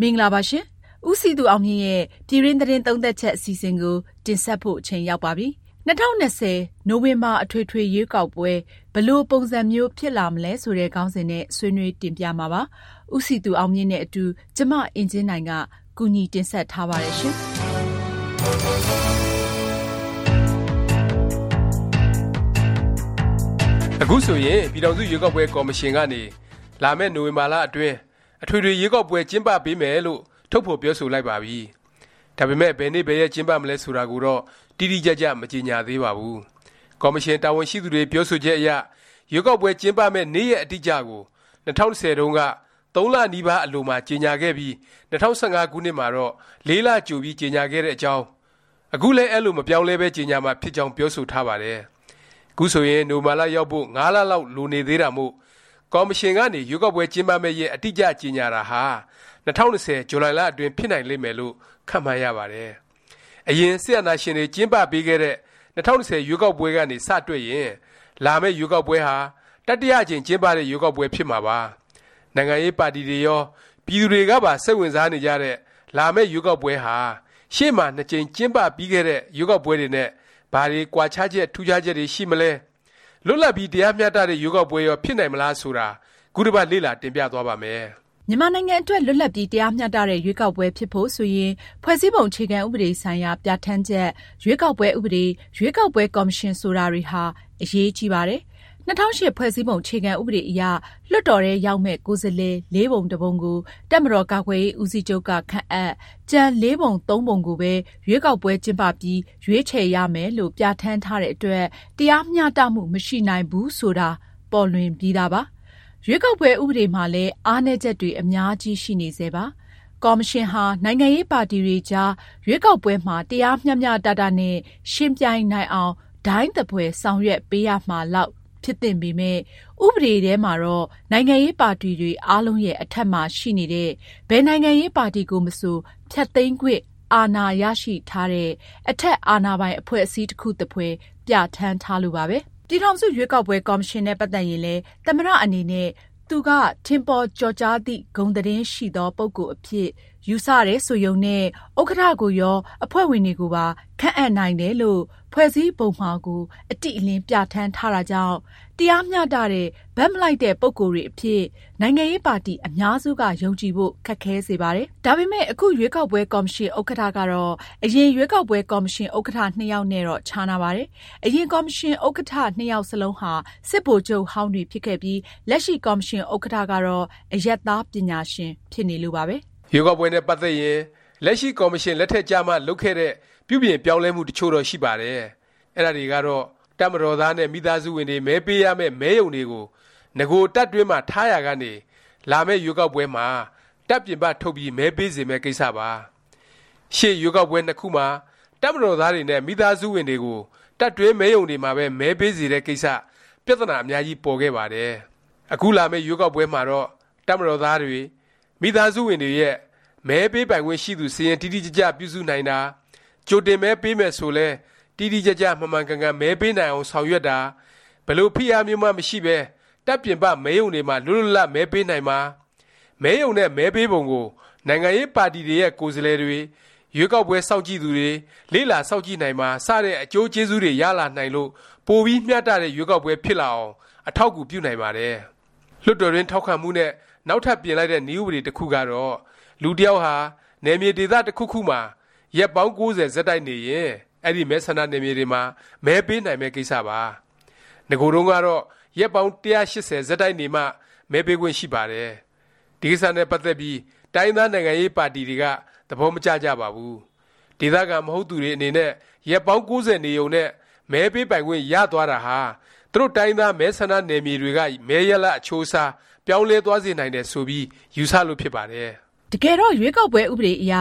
မင်္ဂလာပါရှင်။ဦးစီသူအောင်မြင့်ရဲ့ပြည်ရင်းသတင်းသုံးသက်ချက်အစီအစဉ်ကိုတင်ဆက်ဖို့အချိန်ရောက်ပါပြီ။၂၀၂၀နိုဝင်ဘာအထွေထွေရွေးကောက်ပွဲဘယ်လိုပုံစံမျိုးဖြစ်လာမလဲဆိုတဲ့ခေါင်းစဉ်နဲ့ဆွေးနွေးတင်ပြမှာပါ။ဦးစည်သူအောင်မြင့်နဲ့အတူကျမအင်ကြင်းနိုင်ကကူညီတင်ဆက်ထားပါတယ်ရှင်။အခုဆိုရင်ပြည်ထောင်စုရွေးကောက်ပွဲကော်မရှင်ကနေလာမယ့်နိုဝင်ဘာလအတွင်း အထွေထွေရွေးကောက်ပွဲကျင်းပပေးမယ်လို့ထုတ်ဖော်ပြောဆိုလိုက်ပါပြီ။ဒါပေမဲ့ဘယ်နေ့ဘယ်ရက်ကျင်းပမလဲဆိုတာကိုတော့တိတိကျကျမကြေညာသေးပါဘူး။ကော်မရှင်တာဝန်ရှိသူတွေပြောဆိုချက်အရရွေးကောက်ပွဲကျင်းပမယ့်နေ့ရက်အတိအကျကို2010တုန်းက3လနီးပါးအလိုမှာကြေညာခဲ့ပြီး2015ခုနှစ်မှာတော့4လကြိုပြီးကြေညာခဲ့တဲ့အကြောင်းအခုလည်းအဲ့လိုမပြောင်းလဲပဲကြေညာမှာဖြစ်ကြောင်းပြောဆိုထားပါတယ်။အခုဆိုရင်နိုမာလာရောက်ဖို့9လလောက်လိုနေသေးတာမို့ ကော်မရှင်ကနေရွေးကောက်ပွဲကျင်းပမယ့်ရက်အတိအကျကြေညာတာဟာ2020ဇူလိုင်လအတွင်းဖြစ်နိုင်လိမ့်မယ်လို့ခန့်မှန်းရပါတယ်။အရင်စစ်အာဏာရှင်တွေကျင်းပပေးခဲ့တဲ့2020ရွေးကောက်ပွဲကနေစတွေ့ရင်လာမယ့်ရွေးကောက်ပွဲဟာတတိယအကြိမ်ကျင်းပတဲ့ရွေးကောက်ပွဲဖြစ်မှာပါ။နိုင်ငံရေးပါတီတွေရောပြည်သူတွေကပါစိတ်ဝင်စားနေကြတဲ့လာမယ့်ရွေးကောက်ပွဲဟာရှေ့မှာနှစ်ကြိမ်ကျင်းပပြီးခဲ့တဲ့ရွေးကောက်ပွဲတွေနဲ့ဘာတွေကွာခြားချက်ထူးခြားချက်တွေရှိမလဲ လွတ်လပ်ပြီးတရားမျှတတဲ့ရွေးကောက်ပွဲရောဖြစ်နိုင်မလားဆိုတာခုတစ်ပတ်လေ့လာတင်ပြသွားပါမယ်။မြန်မာနိုင်ငံအတွက်လွတ်လပ်ပြီးတရားမျှတတဲ့ရွေးကောက်ပွဲဖြစ်ဖို့ဆိုရင်ဖွဲ့စည်းပုံအခြေခံဥပဒေဆိုင်ရာပြဋ္ဌာန်းချက်၊ရွေးကောက်ပွဲဥပဒေ၊ရွေးကောက်ပွဲကော်မရှင်ဆိုတာတွေဟာအရေးကြီးပါတယ် ၂၀၀၈ ဖွဲ့စည်းပုံ အခြေခံဥပဒေအရ လွှတ်တော်ထဲရောက်မယ့် ကိုယ်စားလှယ်လေးပုံတစ်ပုံကို တပ်မတော်ကာကွယ်ရေးဦးစီးချုပ်က ခန့်အပ်၊ကျန်လေးပုံသုံးပုံကိုပဲ ရွေးကောက်ပွဲ ကျင်းပပြီး ရွေးချယ်ရမယ်လို့ ပြဌာန်းထားတဲ့အတွက် တရားမျှတမှု မရှိနိုင်ဘူး ဆိုတာ ပေါ်လွင်ပြီးသားပါ။ရွေးကောက်ပွဲ ဥပဒေမှာလည်း အားနည်းချက်တွေ အများကြီး ရှိနေဆဲပါ။ကော်မရှင်ဟာ နိုင်ငံရေးပါတီတွေကြား ရွေးကောက်ပွဲမှာ တရားမျှမျှတတနဲ့ ယှဉ်ပြိုင်နိုင်အောင် ဒိုင်းသဖွယ် ဆောင်ရွက်ပေးရမှာလောက် ဖြစ်သင့်ပေမယ့် ဥပဒေထဲမှာတော့ နိုင်ငံရေးပါတီတွေအားလုံးရဲ့ အထက်မှာ ရှိနေတဲ့ ဘယ်နိုင်ငံရေးပါတီကိုမဆို ဖျက်သိမ်းခွင့် အာဏာရရှိထားတဲ့ အထက်အာဏာပိုင် အဖွဲ့အစည်း တစ်ခုသဖွယ် ပြဌာန်းထားလို့ပါပဲ။ပြည်ထောင်စု ရွေးကောက်ပွဲ ကော်မရှင်နဲ့ ပတ်သက်ရင်လည်း သမ္မတ အနေနဲ့ သူက ထင်ပေါ်ကျော်ကြားသည့် ဂုဏ်သတင်းရှိသော ပုဂ္ဂိုလ်အဖြစ် ယူဆတယ်ဆိုရုံနဲ့ ဥက္ကဋ္ဌကိုရော အဖွဲ့ဝင်တွေကိုပါ ခန့်အပ်နိုင်တယ်လို့ ဖွဲ့စည်းပုံမှာကို အတိအလင်း ပြဋ္ဌာန်းထားတာကြောင့် တရားမျှတတဲ့ ဘက်မလိုက်တဲ့ ပုဂ္ဂိုလ်တွေအဖြစ် နိုင်ငံရေးပါတီ အများစုက ယုံကြည်ဖို့ ခက်ခဲစေပါတယ်။ဒါပေမဲ့အခု ရွေးကောက်ပွဲ ကော်မရှင် ဥက္ကဋ္ဌကတော့ အရင် ရွေးကောက်ပွဲ ကော်မရှင် ဥက္ကဋ္ဌနှစ်ယောက်နဲ့တော့ ခြားနာပါတယ်။အရင် ကော်မရှင် ဥက္ကဋ္ဌနှစ်ယောက်စလုံးဟာ စစ်ဗိုလ်ချုပ်ဟောင်းတွေ ဖြစ်ခဲ့ပြီး လက်ရှိ ကော်မရှင် ဥက္ကဋ္ဌကတော့ အရပ်သား ပညာရှင် ဖြစ်နေလို့ပါပဲ။ ရွေးကောက်ပွဲနဲ့ပတ်သက်ရင်လက်ရှိကော်မရှင်လက်ထက်ကြမှလုပ်ခဲ့တဲ့ပြုပြင်ပြောင်းလဲမှုတချို့တော့ရှိပါတယ်။အဲ့ဒါတွေကတော့တပ်မတော်သားနဲ့မိသားစုဝင်တွေမဲပေးရမယ့်မဲယုံတွေကိုငကိုတပ်တွင်းမှာထားရကနေလာမယ့်ရွေးကောက်ပွဲမှာတပ်ပြင်ပထုတ်ပြီးမဲပေးစေမယ့်ကိစ္စပါရှေ့ရွေးကောက်ပွဲနှစ်ခုမှာတပ်မတော်သားတွေနဲ့မိသားစုဝင်တွေကိုတပ်တွင်းမဲယုံတွေမှာပဲမဲပေးစေတဲ့ကိစ္စပြဿနာအများကြီးပေါ်ခဲ့ပါတယ်အခုလာမယ့်ရွေးကောက်ပွဲမှာတော့တပ်မတော်သားတွေ မိသားစုဝင်တွေရဲ့မဲပေးပိုင်ခွင့်ရှိသူစီရင်တိတိကျကျပြုစုနိုင်တာကြိုတင်မဲပေးမယ်ဆိုလဲတိတိကျကျမှန်မှန်ကန်ကန်မဲပေးနိုင်အောင်ဆောင်ရွက်တာဘလို့ဖိအားမျိုးမှမရှိပဲတပ်ပြင်ပမဲယုံတွေမှာလွတ်လွတ်လပ်မဲပေးနိုင်မှာမဲယုံနဲ့မဲပေးပုံကိုနိုင်ငံရေးပါတီတွေရဲ့ကိုယ်စားလှယ်တွေရွေးကောက်ပွဲစောင့်ကြည့်သူတွေလေးလာစောင့်ကြည့်နိုင်မှာစတဲ့အကျိုးကျေးဇူးတွေရလာနိုင်လို့ပိုပြီးမျှတတဲ့ရွေးကောက်ပွဲဖြစ်လာအောင်အထောက်အကူပြုနိုင်ပါတယ်လွှတ်တော်ရင်းထောက်ခံမှုနဲ့ နောက်ထပ်ပြင်လိုက်တဲ့နည်းဥပဒေတစ်ခုကတော့လူတယောက်ဟာနယ်မြေဒေသတစ်ခုခုမှာရက်ပေါင်း90ဇက်တိုက်နေရင်အဲ့ဒီမဲဆန္ဒနယ်မြေတွေမှာမဲပေးနိုင်မဲ့ကိစ္စပါငကိုယ်တုန်းကတော့ရက်ပေါင်း180ဇက်တိုက်နေမှမဲပေးခွင့်ရှိပါတယ်ဒီကိစ္စနဲ့ပတ်သက်ပြီးတိုင်းသားနိုင်ငံရေးပါတီတွေကသဘောမကျကြပါဘူးဒေသခံမဟုတ်သူတွေအနေနဲ့ရက်ပေါင်း90နေုံနဲ့မဲပေးပိုင်ခွင့်ရသွားတာဟာသူတို့တိုင်းသားမဲဆန္ဒနယ်မြေတွေကမဲရလအချိုးစား ပြောင်းလဲသွားစေနိုင်တယ်ဆိုပြီးယူဆလို့ဖြစ်ပါတယ်တကယ်တော့ရွေးကောက်ပွဲဥပဒေအရ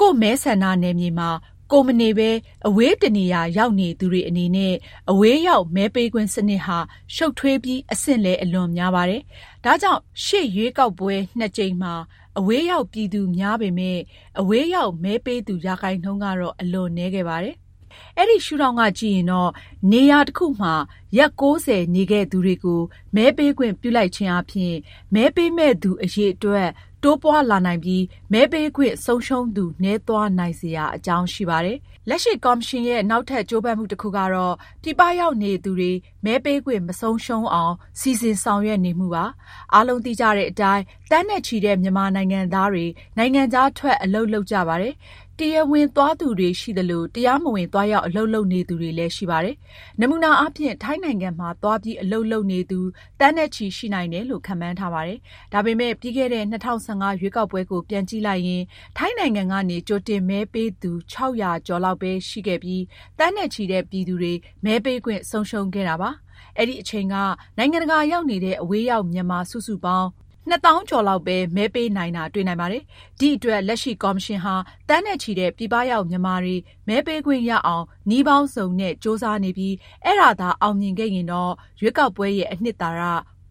ကိုမဲဆန္ဒနယ်မြေမှာကိုမနေပဲအဝေးတနေရာရောက်နေသူတွေအနေနဲ့အဝေးရောက်မဲပေးခွင့်စနစ်ဟာရှုပ်ထွေးပြီးအဆင့်လည်းအလွန်များပါတယ်။ဒါကြောင့်ရှေ့ရွေးကောက်ပွဲနှစ်ကြိမ်မှာအဝေးရောက်ပြည်သူများပေမယ့်အဝေးရောက်မဲပေးသူရာခိုင်နှုန်းကတော့အလွန်နည်းခဲ့ပါတယ်။အဲဒီရှုထောင့်ကကြည့်ရင်တော့နေရာတစ်ခုမှာရက် ၉၀ နေခဲ့သူတွေကို မဲပေးခွင့်ပြုလိုက်ခြင်းအားဖြင့် မဲပေးမယ့်သူ အရည်အတွက် တိုးပွားလာနိုင်ပြီး မဲပေးခွင့်ဆုံးရှုံးသူ နည်းသွားနိုင်စရာ အကြောင်းရှိပါတယ်။လက်ရှိ ကော်မရှင်ရဲ့ နောက်ထပ် ကြိုးပမ်းမှု တစ်ခုကတော့ ပြည်ပရောက်နေသူတွေ မဲပေးခွင့် မဆုံးရှုံးအောင် စီစဉ်ဆောင်ရွက်နေမှုပါ။အားလုံးသိကြတဲ့အတိုင်း သန်းနဲ့ချီတဲ့ မြန်မာနိုင်ငံသားတွေ နိုင်ငံခြားထွက် အလုပ်လုပ်ကြပါတယ်။တရားဝင်သွားသူတွေ ရှိသလို၊တရားမဝင် သွားရောက် အလုပ်လုပ်နေသူတွေလည်း ရှိပါတယ်။နမူနာအားဖြင့် ထိုင်းနိုင်ငံမှာ သွားပြီး အလုပ်လုပ်နေသူ သန်းနဲ့ချီ ရှိနိုင်တယ်လို့ ခန့်မှန်းထားပါတယ်။ဒါပေမယ့် ပြီးခဲ့တဲ့ ၂၀၁၅ ရွေးကောက်ပွဲကို ပြန်ကြည့်လိုက်ရင် ထိုင်းနိုင်ငံကနေ ကြိုတင်မဲပေးသူ ၆၀၀ ကျော်လောက်ပဲ ရှိခဲ့ပြီး သန်းနဲ့ချီတဲ့ ပြည်သူတွေ မဲပေးခွင့် ဆုံးရှုံးခဲ့တာပါ။အဲဒီအချိန်က နိုင်ငံတကာရောက်နေတဲ့ အဝေးရောက် မြန်မာ စုစုပေါင်း ၂ သောင်းကျော်လောက်ပဲ မဲပေးနိုင်တာ တွေ့နိုင်ပါတယ်။ဒီအတွက် လက်ရှိ ကော်မရှင်ဟာ သန်းနဲ့ချီတဲ့ ပြည်ပရောက် မြန်မာတွေ မဲပေးခွင့်ရအောင် နည်းပေါင်းစုံနဲ့ ကြိုးစားနေပြီး အဲဒါသာ အောင်မြင်ခဲ့ရင်တော့ ရွေးကောက်ပွဲရဲ့ အနှစ်သာရ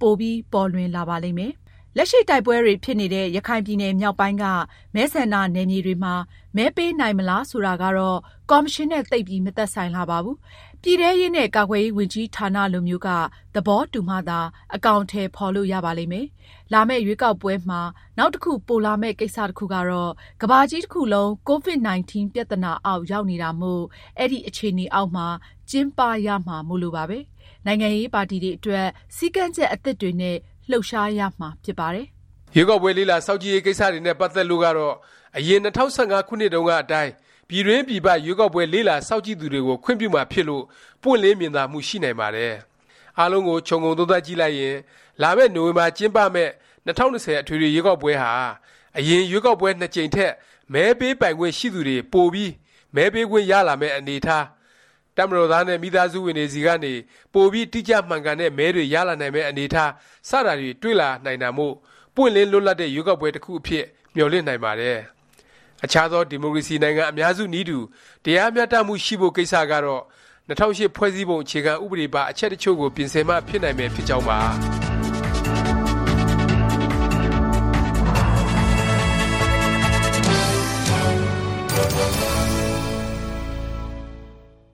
ပိုပြီး ပေါ်လွင်လာပါလိမ့်မယ်။လက်ရှိ တိုက်ပွဲတွေ ဖြစ်နေတဲ့ ရခိုင်ပြည်နယ်မြောက်ပိုင်းက မဲဆန္ဒနယ်မြေတွေမှာ မဲပေးနိုင်မလား ဆိုတာကတော့ ကော်မရှင်နဲ့ သိပ်ပြီး မသက်ဆိုင်လှပါဘူး။ ပြည်ထဲရေးနဲ့ ကာကွယ်ရေးဝန်ကြီးဌာနလိုမျိုးက သဘောတူမှသာ အကောင်အထည် ဖော်လို့ရပါလိမ့်မယ်။လာမယ့် ရွေးကောက်ပွဲမှာ နောက်တစ်ခု ပိုလာမယ့် ကိစ္စ တစ်ခုကတော့ ကမ္ဘာကြီးတစ်ခုလုံး Covid-19 ပြသနာအောက် ရောက်နေတာမို့ အဲဒီ အခြေအနေအောက်မှာ ကျင်းပရမှာမို့လို့ပါပဲ။နိုင်ငံရေးပါတီတွေအတွက် စည်းကမ်းချက် အသစ်တွေနဲ့ လှုပ်ရှားရမှာ ဖြစ်ပါတယ်။ရွေးကောက်ပွဲ လေ့လာစောင့်ကြည့်ရေး ကိစ္စတွေနဲ့ ပတ်သက်လို့ကတော့ အရင် ၂၀၁၅ ခုနှစ်တုန်းကအတိုင်း ပြည်တွင်းပြည်ပရွေးကောက်ပွဲလေ့လာစောင့်ကြည့်သူတွေကိုခွင့်ပြုမှာဖြစ်လို့ပွင့်လင်းမြင်သာမှုရှိနိုင်ပါတယ်။အားလုံးကိုခြုံငုံသုံးသပ်ကြည့်လိုက်ရင်လာမယ့်နိုဝင်ဘာကျင်းပမယ့်၂၀၂၀အထွေထွေရွေးကောက်ပွဲဟာအရင်ရွေးကောက်ပွဲနှစ်ကြိမ်ထက်မဲပေးပိုင်ခွင့်ရှိသူတွေပိုပြီးမဲပေးခွင့်ရလာမယ့်အနေအထား၊တပ်မတော်သားနဲ့မိသားစုဝင်တွေဆီကနေပိုပြီးတိကျမှန်ကန်တဲ့မဲတွေရလာနိုင်မယ့်အနေအထားစတာတွေတွေ့လာနိုင်တာမို့ပွင့်လင်းလွတ်လပ်တဲ့ရွေးကောက်ပွဲတစ်ခုအဖြစ်မျှော်လင့်နိုင်ပါတယ်။ အခြားသောဒီမိုကရေစီနိုင်ငံအများစုနည်းတူတရားမျှတမှုရှိဖို့ကိစ္စကတော့၂၀၀၈ဖွဲ့စည်းပုံအခြေခံဥပဒေပါအချက်တစ်ချို့ကိုပြင်ဆင်မှဖြစ်နိုင်မယ်ဖြစ်ကြောင်းပါ